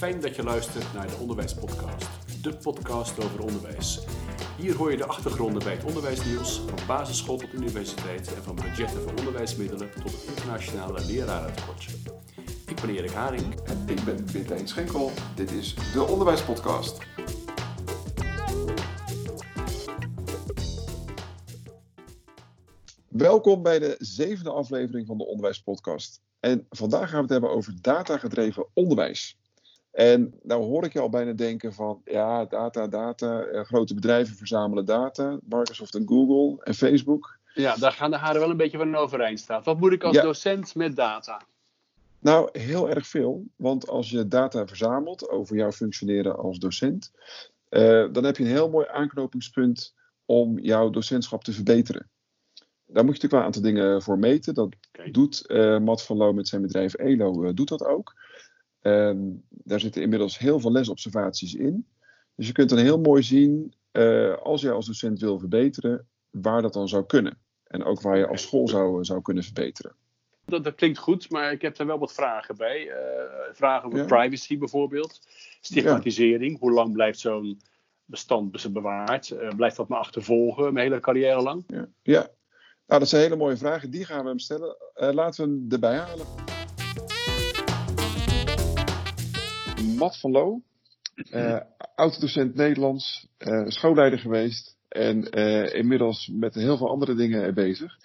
Fijn dat je luistert naar de Onderwijspodcast, de podcast over onderwijs. Hier hoor je de achtergronden bij het onderwijsnieuws, van basisschool tot universiteit en van budgetten voor onderwijsmiddelen tot het internationale lerarentekortje. Ik ben Erik Haring. En ik ben Pietlijn Schenkel. Dit is de Onderwijspodcast. Welkom bij de zevende aflevering van de Onderwijspodcast. En vandaag gaan we het hebben over datagedreven onderwijs. En nou hoor ik je al bijna denken van, ja, data, data, eh, grote bedrijven verzamelen data, Microsoft en Google en Facebook. Ja, daar gaan de haren wel een beetje van overeind staan. Wat moet ik als docent met data? Nou, heel erg veel. Want als je data verzamelt over jouw functioneren als docent, uh, dan heb je een heel mooi aanknopingspunt om jouw docentschap te verbeteren. Daar moet je natuurlijk wel een aantal dingen voor meten. Dat doet uh, Matt van Loo met zijn bedrijf ELO, uh, doet dat ook. Um, daar zitten inmiddels heel veel lesobservaties in. Dus je kunt dan heel mooi zien, uh, als jij als docent wil verbeteren, waar dat dan zou kunnen. En ook waar je als school zou, zou kunnen verbeteren. Dat, dat, klinkt goed, maar ik heb er wel wat vragen bij. Uh, vragen over ja. privacy bijvoorbeeld. Stigmatisering. Ja. Hoe lang blijft zo'n bestand bewaard? Uh, blijft dat me achtervolgen mijn hele carrière lang? Ja. ja. Nou, dat zijn hele mooie vragen. Die gaan we hem stellen. Laten we hem erbij halen. Matt van Loo, uh, oud-docent Nederlands, uh, schoolleider geweest en uh, inmiddels met heel veel andere dingen bezig.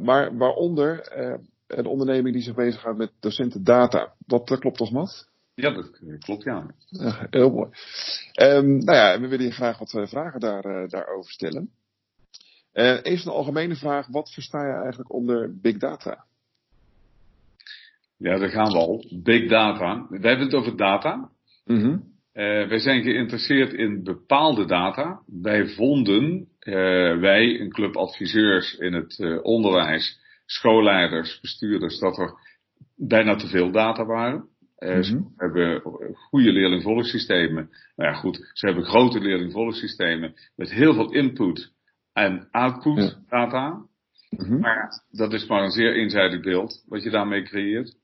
maar waaronder een onderneming die zich bezighoudt met docenten data. Dat, klopt toch, Matt? Ja, dat klopt, ja. heel mooi. Um, nou ja, we willen je graag wat vragen daar, daarover stellen. even een algemene vraag. Wat versta je eigenlijk onder big data? Ja, daar gaan we al. Big data. We hebben het over data. Mm -hmm. uh, wij zijn geïnteresseerd in bepaalde data. Wij vonden, uh, wij, een club adviseurs in het uh, onderwijs, schoolleiders, bestuurders, dat er bijna te veel data waren. Mm -hmm. Ze hebben goede leerlingvolgsystemen. Nou ja, goed, ze hebben grote leerlingvolgsystemen met heel veel input en output ja. data. Mm -hmm. Maar dat is maar een zeer eenzijdig beeld wat je daarmee creëert.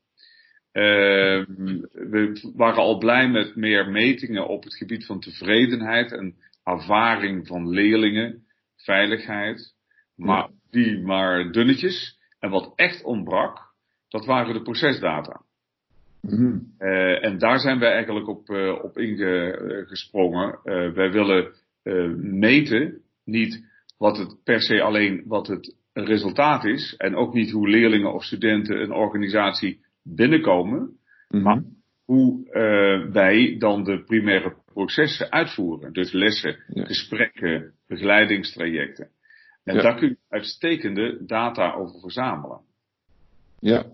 Uh, we waren al blij met meer metingen op het gebied van tevredenheid en ervaring van leerlingen, veiligheid, maar die maar dunnetjes. En wat echt ontbrak, dat waren de procesdata. Mm-hmm. Uh, en daar zijn wij eigenlijk op, uh, op ingesprongen. Uh, wij willen meten, niet wat het per se alleen wat het resultaat is, en ook niet hoe leerlingen of studenten een organisatie binnenkomen, mm-hmm. maar hoe uh, wij dan de primaire processen uitvoeren. Dus lessen, ja. gesprekken, begeleidingstrajecten. En ja. daar kun je uitstekende data over verzamelen. Ja,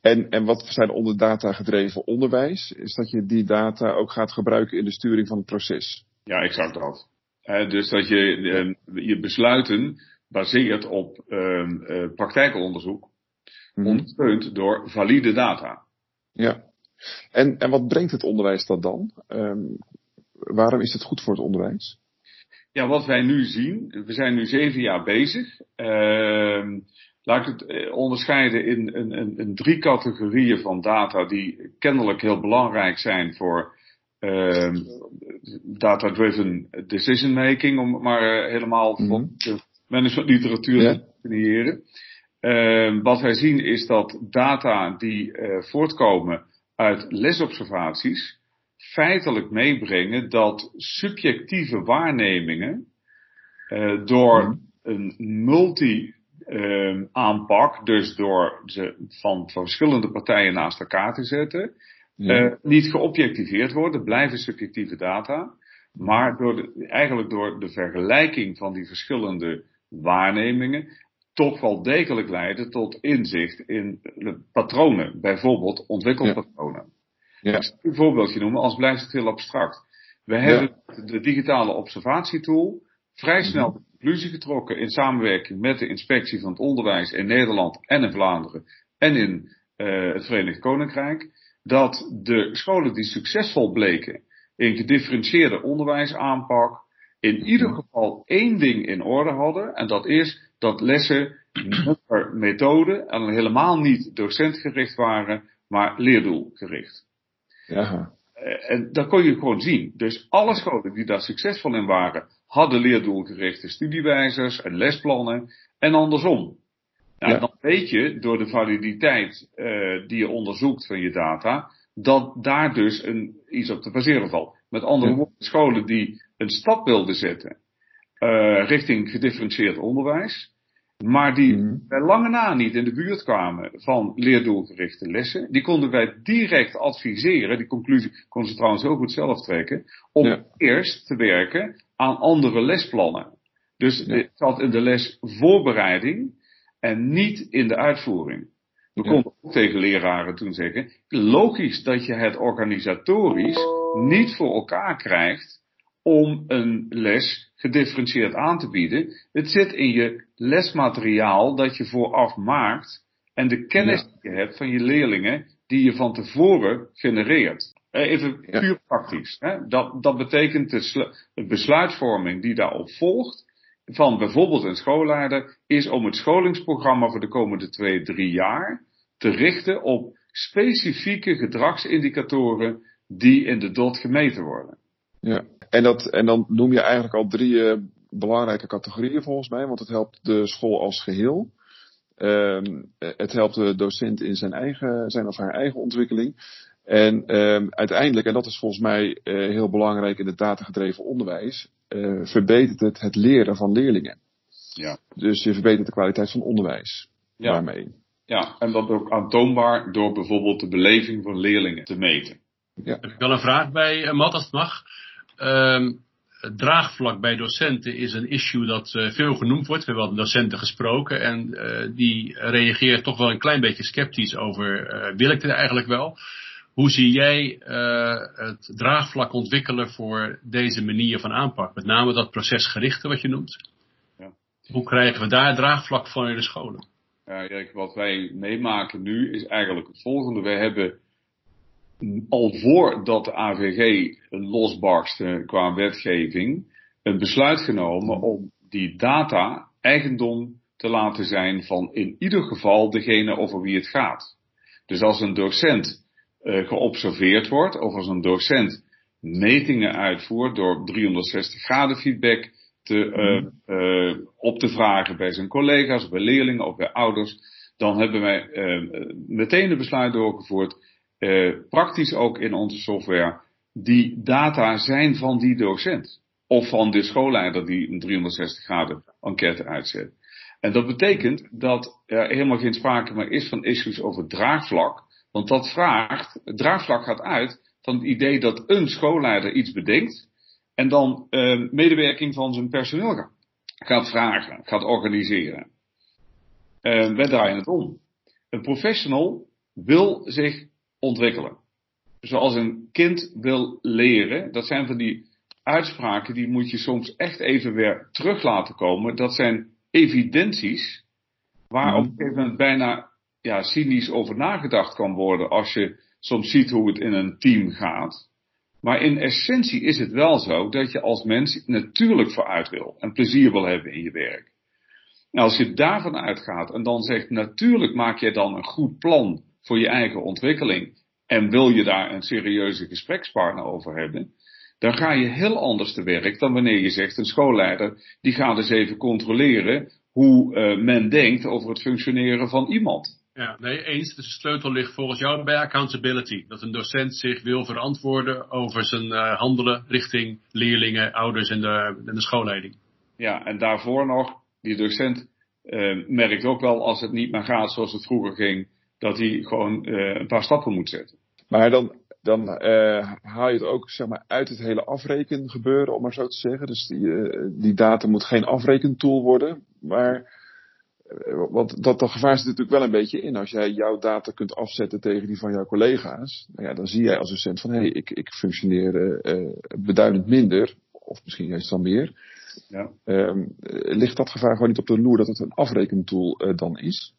en, en wat zijn onder data gedreven onderwijs? Is dat je die data ook gaat gebruiken in de sturing van het proces? Ja, exact dat. Uh, dus dat je uh, je besluiten baseert op uh, praktijkonderzoek mm-hmm. ondersteund door valide data. Ja. En, en wat brengt het onderwijs dat dan? Um, waarom is het goed voor het onderwijs? Ja, wat wij nu zien, we zijn nu zeven jaar bezig. Uh, laat ik het onderscheiden in een, een, een drie categorieën van data die kennelijk heel belangrijk zijn voor uh, data-driven decision making, om het maar helemaal mm-hmm. van de managementliteratuur ja. te definiëren. Uh, wat wij zien is dat data die uh, voortkomen uit lesobservaties feitelijk meebrengen dat subjectieve waarnemingen uh, door mm. een multi uh, aanpak, dus door ze van verschillende partijen naast elkaar te zetten, mm. niet geobjectiveerd worden, blijven subjectieve data, maar door de, eigenlijk door de vergelijking van die verschillende waarnemingen toch wel degelijk leiden tot inzicht in patronen, bijvoorbeeld ontwikkelpatronen. Ja. Ja. Ik zal een voorbeeldje noemen, als blijft het heel abstract. We hebben ja. de digitale observatietool vrij mhm. snel de conclusie getrokken in samenwerking met de inspectie van het onderwijs in Nederland en in Vlaanderen en in uh, het Verenigd Koninkrijk, dat de scholen die succesvol bleken in gedifferentieerde onderwijsaanpak in ieder mhm. geval één ding in orde hadden en dat is dat lessen per methode en helemaal niet docentgericht waren, maar leerdoelgericht. Ja. en dat kon je gewoon zien. Dus alle scholen die daar succesvol in waren, hadden leerdoelgerichte studiewijzers en lesplannen en andersom. Nou, Dan weet je door de validiteit uh, die je onderzoekt van je data, dat daar dus een, iets op te baseren valt. Met andere woorden, scholen die een stap wilden zetten uh, richting gedifferentieerd onderwijs, maar die mm. bij lange na niet in de buurt kwamen van leerdoelgerichte lessen, die konden wij direct adviseren, die conclusie konden ze trouwens heel goed zelf trekken, om eerst te werken aan andere lesplannen. Dus het zat in de lesvoorbereiding en niet in de uitvoering. We konden ook tegen leraren toen zeggen, logisch dat je het organisatorisch niet voor elkaar krijgt om een les gedifferentieerd aan te bieden. Het zit in je lesmateriaal dat je vooraf maakt en de kennis die je hebt van je leerlingen die je van tevoren genereert. Eh, even puur praktisch. Hè? Dat, dat betekent de besluitvorming die daarop volgt van bijvoorbeeld een schoolleider is om het scholingsprogramma voor de komende twee, drie jaar te richten op specifieke gedragsindicatoren die in de DOT gemeten worden. Ja, en, dat, en dan noem je eigenlijk al drie uh, belangrijke categorieën volgens mij, want het helpt de school als geheel. Um, het helpt de docent in zijn, eigen, zijn of haar eigen ontwikkeling. En um, uiteindelijk, en dat is volgens mij uh, heel belangrijk in het datagedreven onderwijs, uh, verbetert het het leren van leerlingen. Ja. Dus je verbetert de kwaliteit van onderwijs ja. daarmee. Ja, en dat ook aantoonbaar door bijvoorbeeld de beleving van leerlingen te meten. Ja. Heb ik wel een vraag bij uh, Matt, als het mag. Um, het draagvlak bij docenten is een issue dat uh, veel genoemd wordt. We hebben wel docenten gesproken en uh, die reageren toch wel een klein beetje sceptisch over, wil ik dit eigenlijk wel? Hoe zie jij het draagvlak ontwikkelen voor deze manier van aanpak? Met name dat procesgerichte wat je noemt. Ja. Hoe krijgen we daar draagvlak van in de scholen? Ja, kijk, wat wij meemaken nu is eigenlijk het volgende. We hebben al voordat de AVG losbarstte qua wetgeving een besluit genomen om die data eigendom te laten zijn van in ieder geval degene over wie het gaat. Dus als een docent uh, geobserveerd wordt of als een docent metingen uitvoert door 360 graden feedback te, uh, uh, op te vragen bij zijn collega's, bij leerlingen of bij ouders, dan hebben wij meteen een besluit doorgevoerd praktisch ook in onze software, die data zijn van die docent. Of van de schoolleider die een 360 graden enquête uitzet. En dat betekent dat er helemaal geen sprake meer is van issues over draagvlak. Want dat vraagt, draagvlak gaat uit van het idee dat een schoolleider iets bedenkt. En dan uh, medewerking van zijn personeel gaat vragen, gaat organiseren. Uh, wij draaien het om. Een professional wil zich ontwikkelen. Zoals een kind wil leren, dat zijn van die uitspraken die moet je soms echt even weer terug laten komen. Dat zijn evidenties waar op een gegeven moment bijna ja, cynisch over nagedacht kan worden als je soms ziet hoe het in een team gaat. Maar in essentie is het wel zo dat je als mens natuurlijk vooruit wil en plezier wil hebben in je werk. En als je daarvan uitgaat en dan zegt natuurlijk maak je dan een goed plan voor je eigen ontwikkeling en wil je daar een serieuze gesprekspartner over hebben, dan ga je heel anders te werk dan wanneer je zegt een schoolleider die gaat eens even controleren hoe uh, men denkt over het functioneren van iemand. Ja, nee, eens. Dus de sleutel ligt volgens jou bij accountability. Dat een docent zich wil verantwoorden over zijn uh, handelen richting leerlingen, ouders en de, en de schoolleiding. Ja, en daarvoor nog, die docent uh, merkt ook wel als het niet meer gaat zoals het vroeger ging, dat hij gewoon uh, een paar stappen moet zetten. Maar dan, dan uh, haal je het ook zeg maar, uit het hele afreken gebeuren, om maar zo te zeggen. Dus die, uh, die data moet geen afrekentool worden. Maar want dat, dat gevaar zit natuurlijk wel een beetje in. Als jij jouw data kunt afzetten tegen die van jouw collega's, nou ja, dan zie jij als docent van hé, hey, ik, ik functioneer beduidend minder, of misschien juist dan meer. Ja. Um, ligt dat gevaar gewoon niet op de loer dat het een afrekentool dan is?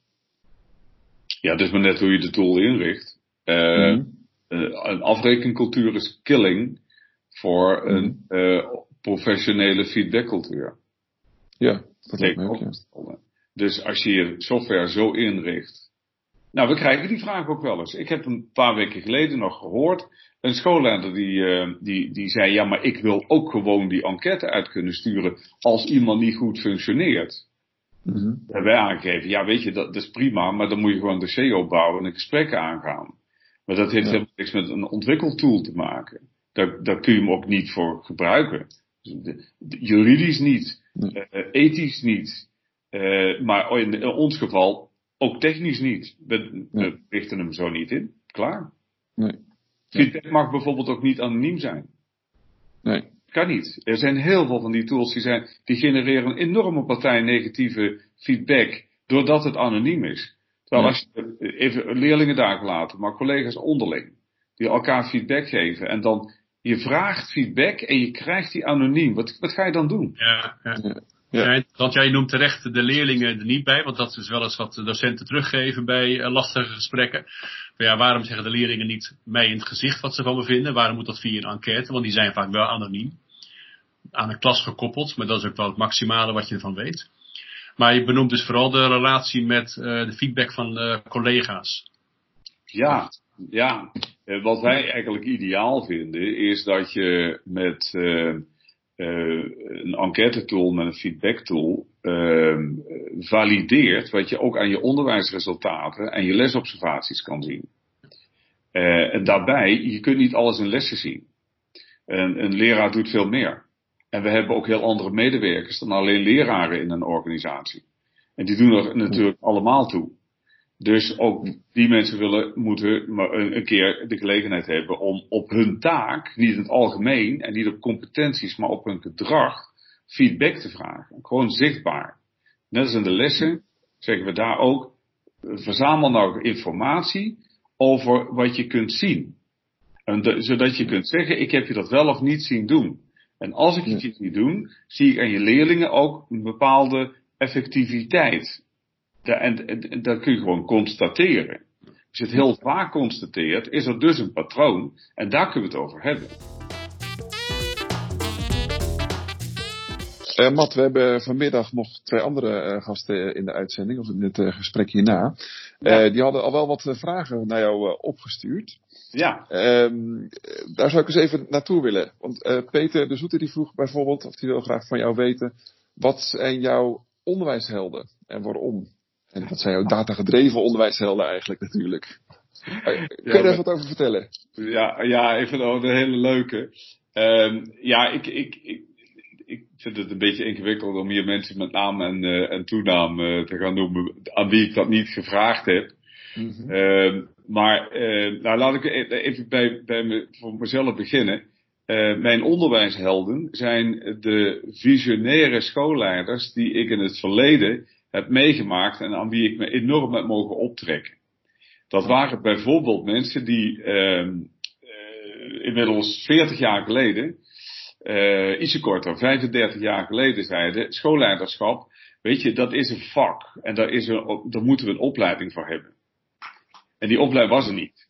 Ja, het is maar net hoe je de tool inricht. Uh, mm. een afrekencultuur is killing voor mm. een uh, professionele feedbackcultuur. Ja, dat lijkt me ook, ja. Dus als je je software zo inricht Nou, we krijgen die vraag ook wel eens. Ik heb een paar weken geleden nog gehoord. Een schoolleider die, die, die zei: Ja, maar ik wil ook gewoon die enquête uit kunnen sturen. als iemand niet goed functioneert. Hebben wij aangegeven: Ja, weet je, dat, dat, is prima, maar dan moet je gewoon een dossier opbouwen en een gesprek aangaan. Maar dat heeft helemaal niks met een ontwikkeltool te maken. Daar, daar kun je hem ook niet voor gebruiken. Juridisch niet, uh, ethisch niet. Uh, maar in, in ons geval ook technisch niet. We, we richten hem zo niet in. Klaar. Nee. Feedback mag bijvoorbeeld ook niet anoniem zijn. Nee. Kan niet. Er zijn heel veel van die tools die, zijn, die genereren een enorme partij negatieve feedback doordat het anoniem is. Terwijl als je even leerlingen daar laten, maar collega's onderling, die elkaar feedback geven en dan je vraagt feedback en je krijgt die anoniem. Wat, wat ga je dan doen? Ja, ja. Ja. want jij noemt terecht de leerlingen er niet bij, want dat is wel eens wat docenten teruggeven bij uh, lastige gesprekken. Maar ja, waarom zeggen de leerlingen niet mij in het gezicht wat ze van me vinden? Waarom moet dat via een enquête? Want die zijn vaak wel anoniem. Aan de klas gekoppeld, maar dat is ook wel het maximale wat je ervan weet. Maar je benoemt dus vooral de relatie met uh, de feedback van collega's. Ja, ja. Wat wij eigenlijk ideaal vinden is dat je met uh, een enquête tool met een feedback tool uh, valideert wat je ook aan je onderwijsresultaten en je lesobservaties kan zien. En daarbij, je kunt niet alles in lessen zien. En, een leraar doet veel meer. En we hebben ook heel andere medewerkers dan alleen leraren in een organisatie. En die doen er natuurlijk allemaal toe. Dus ook die mensen willen, moeten een, een keer de gelegenheid hebben om op hun taak, niet in het algemeen en niet op competenties, maar op hun gedrag, feedback te vragen. Gewoon zichtbaar. Net als in de lessen zeggen we daar ook, verzamel nou informatie over wat je kunt zien. En zodat je kunt zeggen, ik heb je dat wel of niet zien doen. En als ik het niet doen, zie ik aan je leerlingen ook een bepaalde effectiviteit en, en, dat kun je gewoon constateren. Als je het heel vaak constateert, is er dus een patroon. En daar kunnen we het over hebben. Uh, Matt, we hebben vanmiddag nog twee andere uh, gasten in de uitzending, of in het uh, gesprek hierna. Ja. die hadden al wel wat vragen naar jou opgestuurd. Ja. Ehm, daar zou ik eens even naartoe willen. Want Peter de Zoeter die vroeg bijvoorbeeld, of die wil graag van jou weten, wat zijn jouw onderwijshelden en waarom? En dat zijn jouw datagedreven onderwijshelden eigenlijk natuurlijk. Kun je ja, er even wat over vertellen? Ja, ja ik vind het een hele leuke. Um, ja, ik, ik, ik, ik vind het een beetje ingewikkeld om hier mensen met naam en, uh, en toenaam te gaan noemen aan wie ik dat niet gevraagd heb. -hmm. uh, maar uh, nou, laat ik even bij, me, voor mezelf beginnen. mijn onderwijshelden zijn de visionaire schoolleiders die ik in het verleden heb meegemaakt en aan wie ik me enorm heb mogen optrekken. Dat waren bijvoorbeeld mensen die uh, inmiddels 40 jaar geleden, uh, ietsje korter, 35 jaar geleden zeiden, schoolleiderschap, weet je, dat is een vak en daar, is daar moeten we een opleiding voor hebben. En die opleiding was er niet.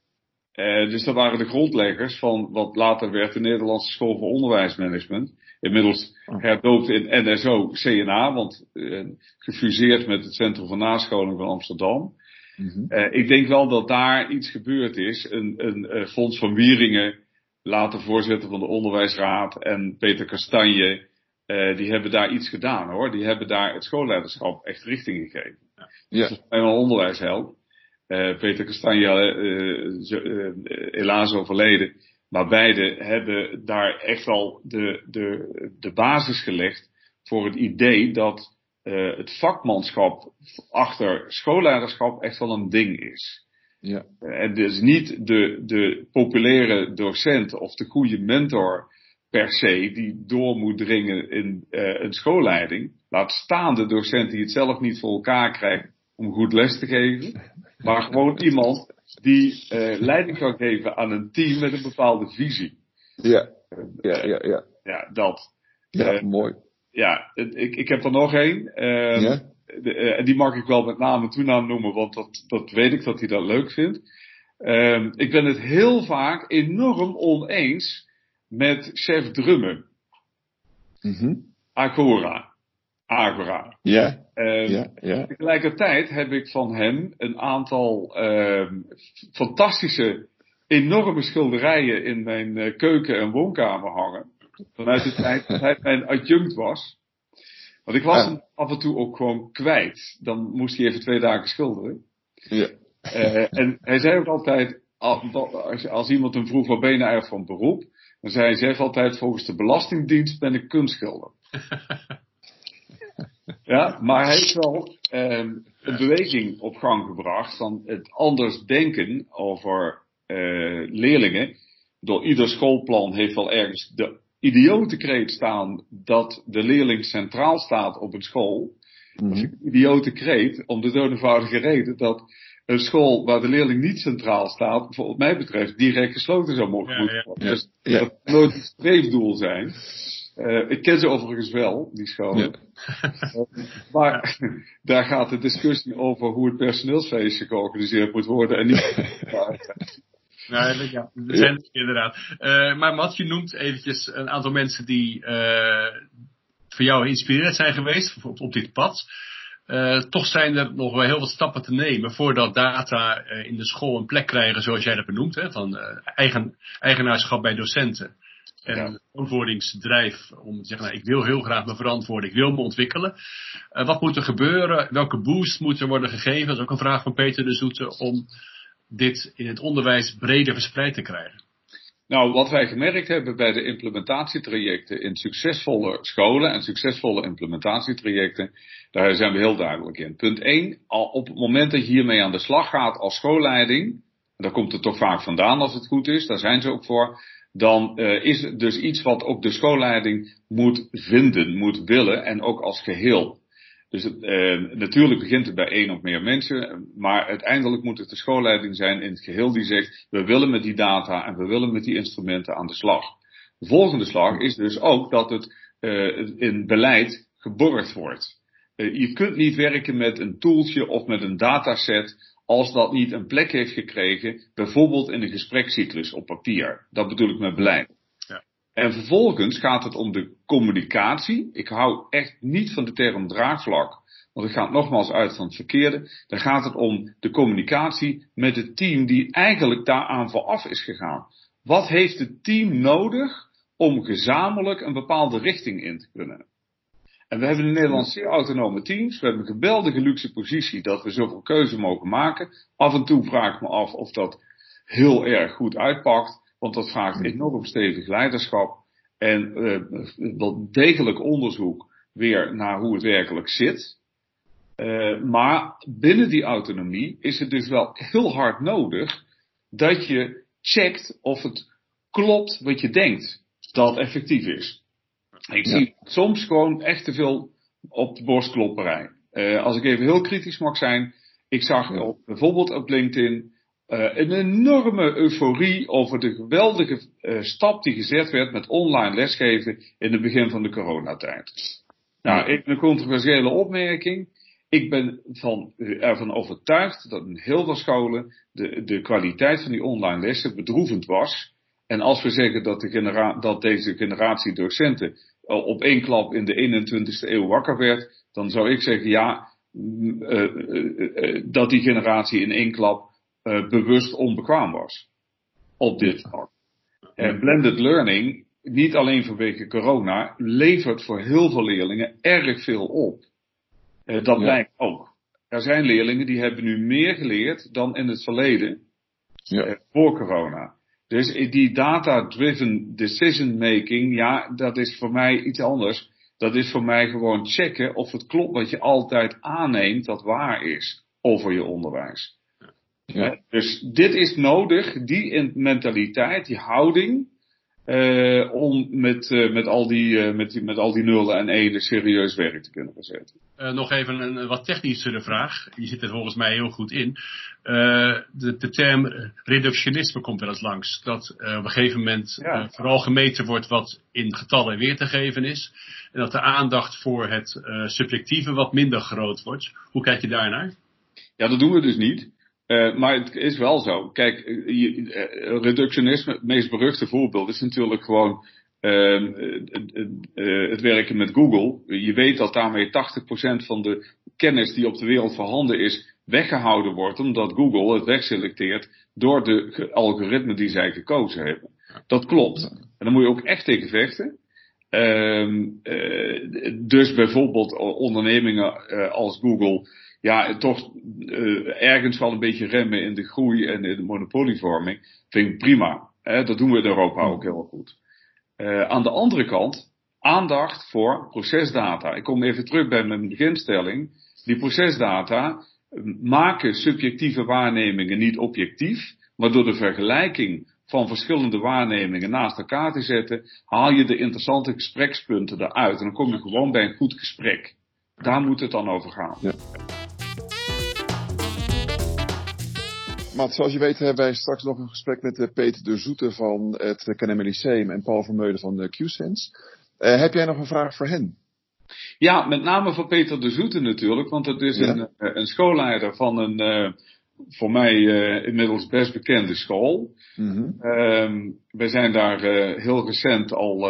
Uh, dus dat waren de grondleggers van wat later werd de Nederlandse School voor Onderwijsmanagement. Inmiddels oh. herdoopt in NSO CNA, want uh, gefuseerd met het Centrum van Nascholing van Amsterdam. Mm-hmm. Uh, ik denk wel dat daar iets gebeurd is. Een, een, Fons van Wieringen, later voorzitter van de Onderwijsraad, en Peter Kastanje, uh, die hebben daar iets gedaan hoor. Die hebben daar het schoolleiderschap echt richting gegeven. Ja. Dus dat is een onderwijsheld. Uh, Peter Kastanje, uh, helaas overleden. Maar beide hebben daar echt wel de, de, de basis gelegd voor het idee dat het vakmanschap achter schoolleiderschap echt wel een ding is. Ja. En dus niet de, de populaire docent of de goede mentor per se die door moet dringen in uh, een schoolleiding. Laat staan de docent die het zelf niet voor elkaar krijgt om goed les te geven. Maar gewoon iemand die uh, leiding kan geven aan een team met een bepaalde visie. Ja, ja, ja. Ja, ja dat. Ja, uh, mooi. Ja, ik, ik heb er nog één. Uh, ja? En die mag ik wel met naam en toenaam noemen, want dat, dat weet ik dat hij dat leuk vindt. Uh, ik ben het heel vaak enorm oneens met chef drummen. Mm -hmm. Agora. Agora. Ja, Ehm, ja, ja. Tegelijkertijd heb ik van hem een aantal ehm, fantastische, enorme schilderijen in mijn eh, keuken en woonkamer hangen. Vanuit de tijd dat hij mijn adjunct was. Want ik was Ja. hem af en toe ook gewoon kwijt. Dan moest hij even twee dagen schilderen. ja. Eh, en hij zei ook altijd, al- als, als iemand hem vroeg, wat ben je nou eigenlijk van beroep? Dan zei hij zelf altijd, volgens de Belastingdienst ben ik kunstschilder. ja, maar hij heeft wel ehm, een beweging op gang gebracht van het anders denken over eh, leerlingen. Door ieder schoolplan heeft wel ergens de idiote kreet staan dat de leerling centraal staat op een school. Mhm. is een idiote kreet om de doodeenvoudige reden dat een school waar de leerling niet centraal staat, wat mij betreft, direct gesloten zou mogen Ja, moeten ja. worden. Ja, Dus ja. dat kan nooit een streefdoel zijn. Eh, ik ken ze overigens wel, die scholen. Eh, maar daar gaat de discussie over hoe het personeelsfeestje georganiseerd moet worden en niet. Nou, ja, ja, er inderdaad. Eh, maar Mat, je noemt eventjes een aantal mensen die eh, voor jou geïnspireerd zijn geweest op, op dit pad. Eh, toch zijn er nog wel heel wat stappen te nemen voordat data eh, in de school een plek krijgen zoals jij dat benoemt. Hè, van eh, eigen, eigenaarschap bij docenten. En Ja. een verantwoordingsdrijf om te zeggen, nou, ik wil heel graag me verantwoorden, ik wil me ontwikkelen. Eh, wat moet er gebeuren? Welke boost moet er worden gegeven? Dat is ook een vraag van Peter de Zoete om dit in het onderwijs breder verspreid te krijgen. Nou, wat wij gemerkt hebben bij de implementatietrajecten in succesvolle scholen en succesvolle implementatietrajecten, daar zijn we heel duidelijk in. Punt 1, al op het moment dat je hiermee aan de slag gaat als schoolleiding, daar komt het toch vaak vandaan als het goed is, daar zijn ze ook voor, dan uh, is het dus iets wat ook de schoolleiding moet vinden, moet willen en ook als geheel. Dus uh, natuurlijk begint het bij één of meer mensen, maar uiteindelijk moet het de schoolleiding zijn in het geheel die zegt, we willen met die data en we willen met die instrumenten aan de slag. De volgende slag is dus ook dat het uh, in beleid geborgd wordt. je kunt niet werken met een toeltje of met een dataset als dat niet een plek heeft gekregen, bijvoorbeeld in een gesprekscyclus op papier. Dat bedoel ik met beleid. Ja. En vervolgens gaat het om de communicatie. Ik hou echt niet van de term draagvlak, want het gaat nogmaals uit van het verkeerde. Dan gaat het om de communicatie met het team die eigenlijk daaraan vooraf is gegaan. Wat heeft het team nodig om gezamenlijk een bepaalde richting in te kunnen? En we hebben in Nederland zeer autonome teams. We hebben een geweldige luxe positie dat we zoveel keuze mogen maken. Af en toe vraag ik me af of dat heel erg goed uitpakt. Want dat vraagt enorm stevig leiderschap. En uh, wel degelijk onderzoek weer naar hoe het werkelijk zit. Uh, maar binnen die autonomie is het dus wel heel hard nodig dat je checkt of het klopt wat je denkt dat effectief is. Ik ja. zie soms gewoon echt te veel op de borstklopperij. Uh, als ik even heel kritisch mag zijn. Ik zag op, bijvoorbeeld op LinkedIn uh, een enorme euforie over de geweldige uh, stap die gezet werd met online lesgeven in het begin van de coronatijd. Nou, even een controversiële opmerking. Ik ben van, ervan overtuigd dat in heel veel scholen de, de kwaliteit van die online lessen bedroevend was. En als we zeggen dat, de genera dat deze generatie docenten op één klap in de 21ste eeuw wakker werd, dan zou ik zeggen ja, uh, uh, uh, dat die generatie in één klap bewust onbekwaam was. Op dit vlak. En blended learning, niet alleen vanwege corona, levert voor heel veel leerlingen erg veel op. dat blijkt ja. ook. Er zijn leerlingen die hebben nu meer geleerd dan in het verleden, ja. voor corona. Dus die data-driven decision making, ja, dat is voor mij iets anders. Dat is voor mij gewoon checken of het klopt wat je altijd aanneemt dat waar is over je onderwijs. Ja. Dus dit is nodig, die mentaliteit, die houding, uh, om met, uh, met, al die, uh, met, met al die nullen en enen serieus werk te kunnen verzetten. Uh, nog even een, een wat technischere vraag. Je zit er volgens mij heel goed in. Uh, de, de term reductionisme komt wel eens langs. Dat uh, op een gegeven moment ja. vooral gemeten wordt wat in getallen weer te geven is. En dat de aandacht voor het subjectieve wat minder groot wordt. Hoe kijk je daarnaar? Ja, dat doen we dus niet. Maar het is wel zo. Kijk, je, reductionisme, het meest beruchte voorbeeld is natuurlijk gewoon Ehm, het werken met Google. Je weet dat daarmee 80% van de kennis die op de wereld voorhanden is, weggehouden wordt, omdat Google het wegselecteert door de algoritmen die zij gekozen hebben. Dat klopt. En dan moet je ook echt tegen vechten. Ehm, dus bijvoorbeeld ondernemingen als Google ja, toch uh, ergens wel een beetje remmen in de groei en in de monopolievorming, vind ik prima. Dat doen we in Europa ook heel goed. Aan de andere kant, aandacht voor procesdata. Ik kom even terug bij mijn beginstelling. Die procesdata maken subjectieve waarnemingen niet objectief, maar door de vergelijking van verschillende waarnemingen naast elkaar te zetten, haal je de interessante gesprekspunten eruit. En dan kom je gewoon bij een goed gesprek. Daar moet het dan over gaan. Ja. Matt, zoals je weet hebben wij straks nog een gesprek met eh, Peter de Zoete van het KNM en Paul Vermeulen van de QSense. Uh, heb jij nog een vraag voor hen? Ja, met name voor Peter de Zoete natuurlijk, want het is een, eh, een, schoolleider van een uh, voor mij uh, inmiddels best bekende school. Mm -hmm. wij zijn daar heel recent al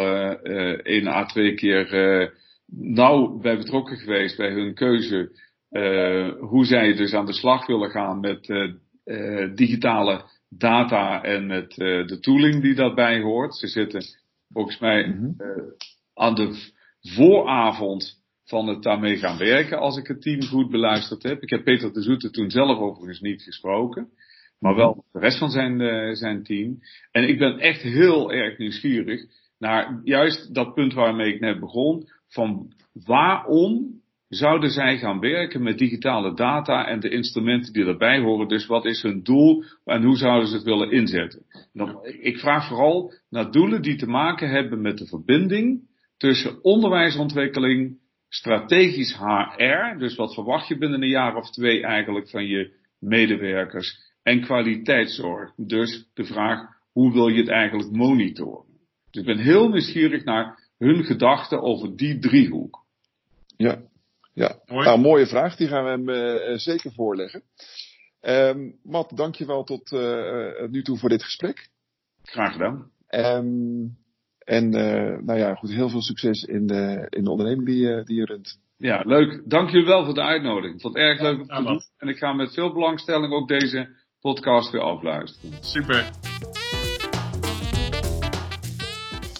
één à twee keer nauw bij betrokken geweest bij hun keuze hoe zij dus aan de slag willen gaan met digitale data en met de tooling die daarbij hoort. Ze zitten volgens mij mm aan de vooravond van het daarmee gaan werken, als ik het team goed beluisterd heb. Ik heb Peter de Zoete toen zelf overigens niet gesproken, maar wel de rest van zijn, zijn team. En ik ben echt heel erg nieuwsgierig naar juist dat punt waarmee ik net begon, van waarom zouden zij gaan werken met digitale data en de instrumenten die daarbij horen. Dus wat is hun doel en hoe zouden ze het willen inzetten? Dan, ik vraag vooral naar doelen die te maken hebben met de verbinding tussen onderwijsontwikkeling, strategisch HR, dus wat verwacht je binnen een jaar of twee eigenlijk van je medewerkers, en kwaliteitszorg. Dus de vraag, hoe wil je het eigenlijk monitoren? Dus ik ben heel nieuwsgierig naar hun gedachten over die driehoek. Ja, ja, nou, mooie vraag. Die gaan we hem uh, zeker voorleggen. Um, Matt, dankjewel tot uh, nu toe voor dit gesprek. Graag gedaan. Um, en uh, nou ja, goed, heel veel succes in de, in de onderneming die, die je runt. Ja, leuk. Dank jullie wel voor de uitnodiging. Ik vond het erg leuk om te doen. En ik ga met veel belangstelling ook deze podcast weer afluisteren. Super.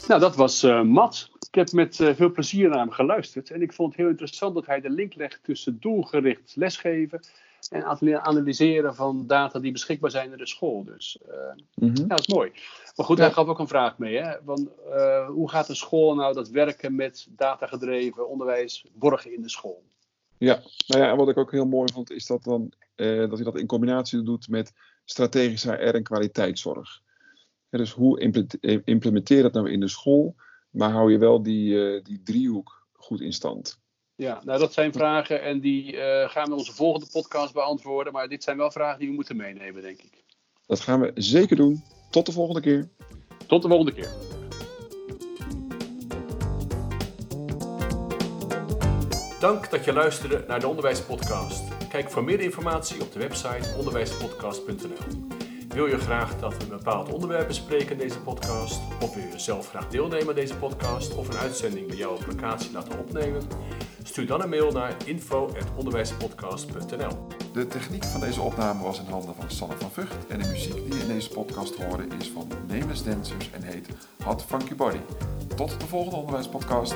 Nou, dat was uh, Matt. Ik heb met uh, veel plezier naar hem geluisterd en ik vond het heel interessant dat hij de link legt tussen doelgericht lesgeven en analyseren van data die beschikbaar zijn in de school. Dus uh, mm -hmm. ja, dat is mooi. Maar goed, hij gaf ook een vraag mee. Hè? Want, uh, hoe gaat een school nou dat werken met datagedreven onderwijs borgen in de school? Ja, nou ja, en wat ik ook heel mooi vond, is dat, dan, dat hij dat in combinatie doet met strategische HR en kwaliteitszorg. Ja, dus hoe implementeer dat nou in de school? Maar hou je wel die, die driehoek goed in stand? Ja, nou dat zijn vragen en die uh, gaan we in onze volgende podcast beantwoorden. Maar dit zijn wel vragen die we moeten meenemen, denk ik. Dat gaan we zeker doen. Tot de volgende keer. Tot de volgende keer. Dank dat je luisterde naar de Onderwijspodcast. Kijk voor meer informatie op de website onderwijspodcast.nl. Wil je graag dat we een bepaald onderwerp bespreken in deze podcast? Of wil je zelf graag deelnemen aan deze podcast of een uitzending bij jouw locatie laten opnemen? Stuur dan een mail naar info.onderwijspodcast.nl De techniek van deze opname was in handen van Sanne van Vught en de muziek die je in deze podcast hoorde is van Nameless Dancers en heet Hot Funky Body. Tot de volgende onderwijspodcast.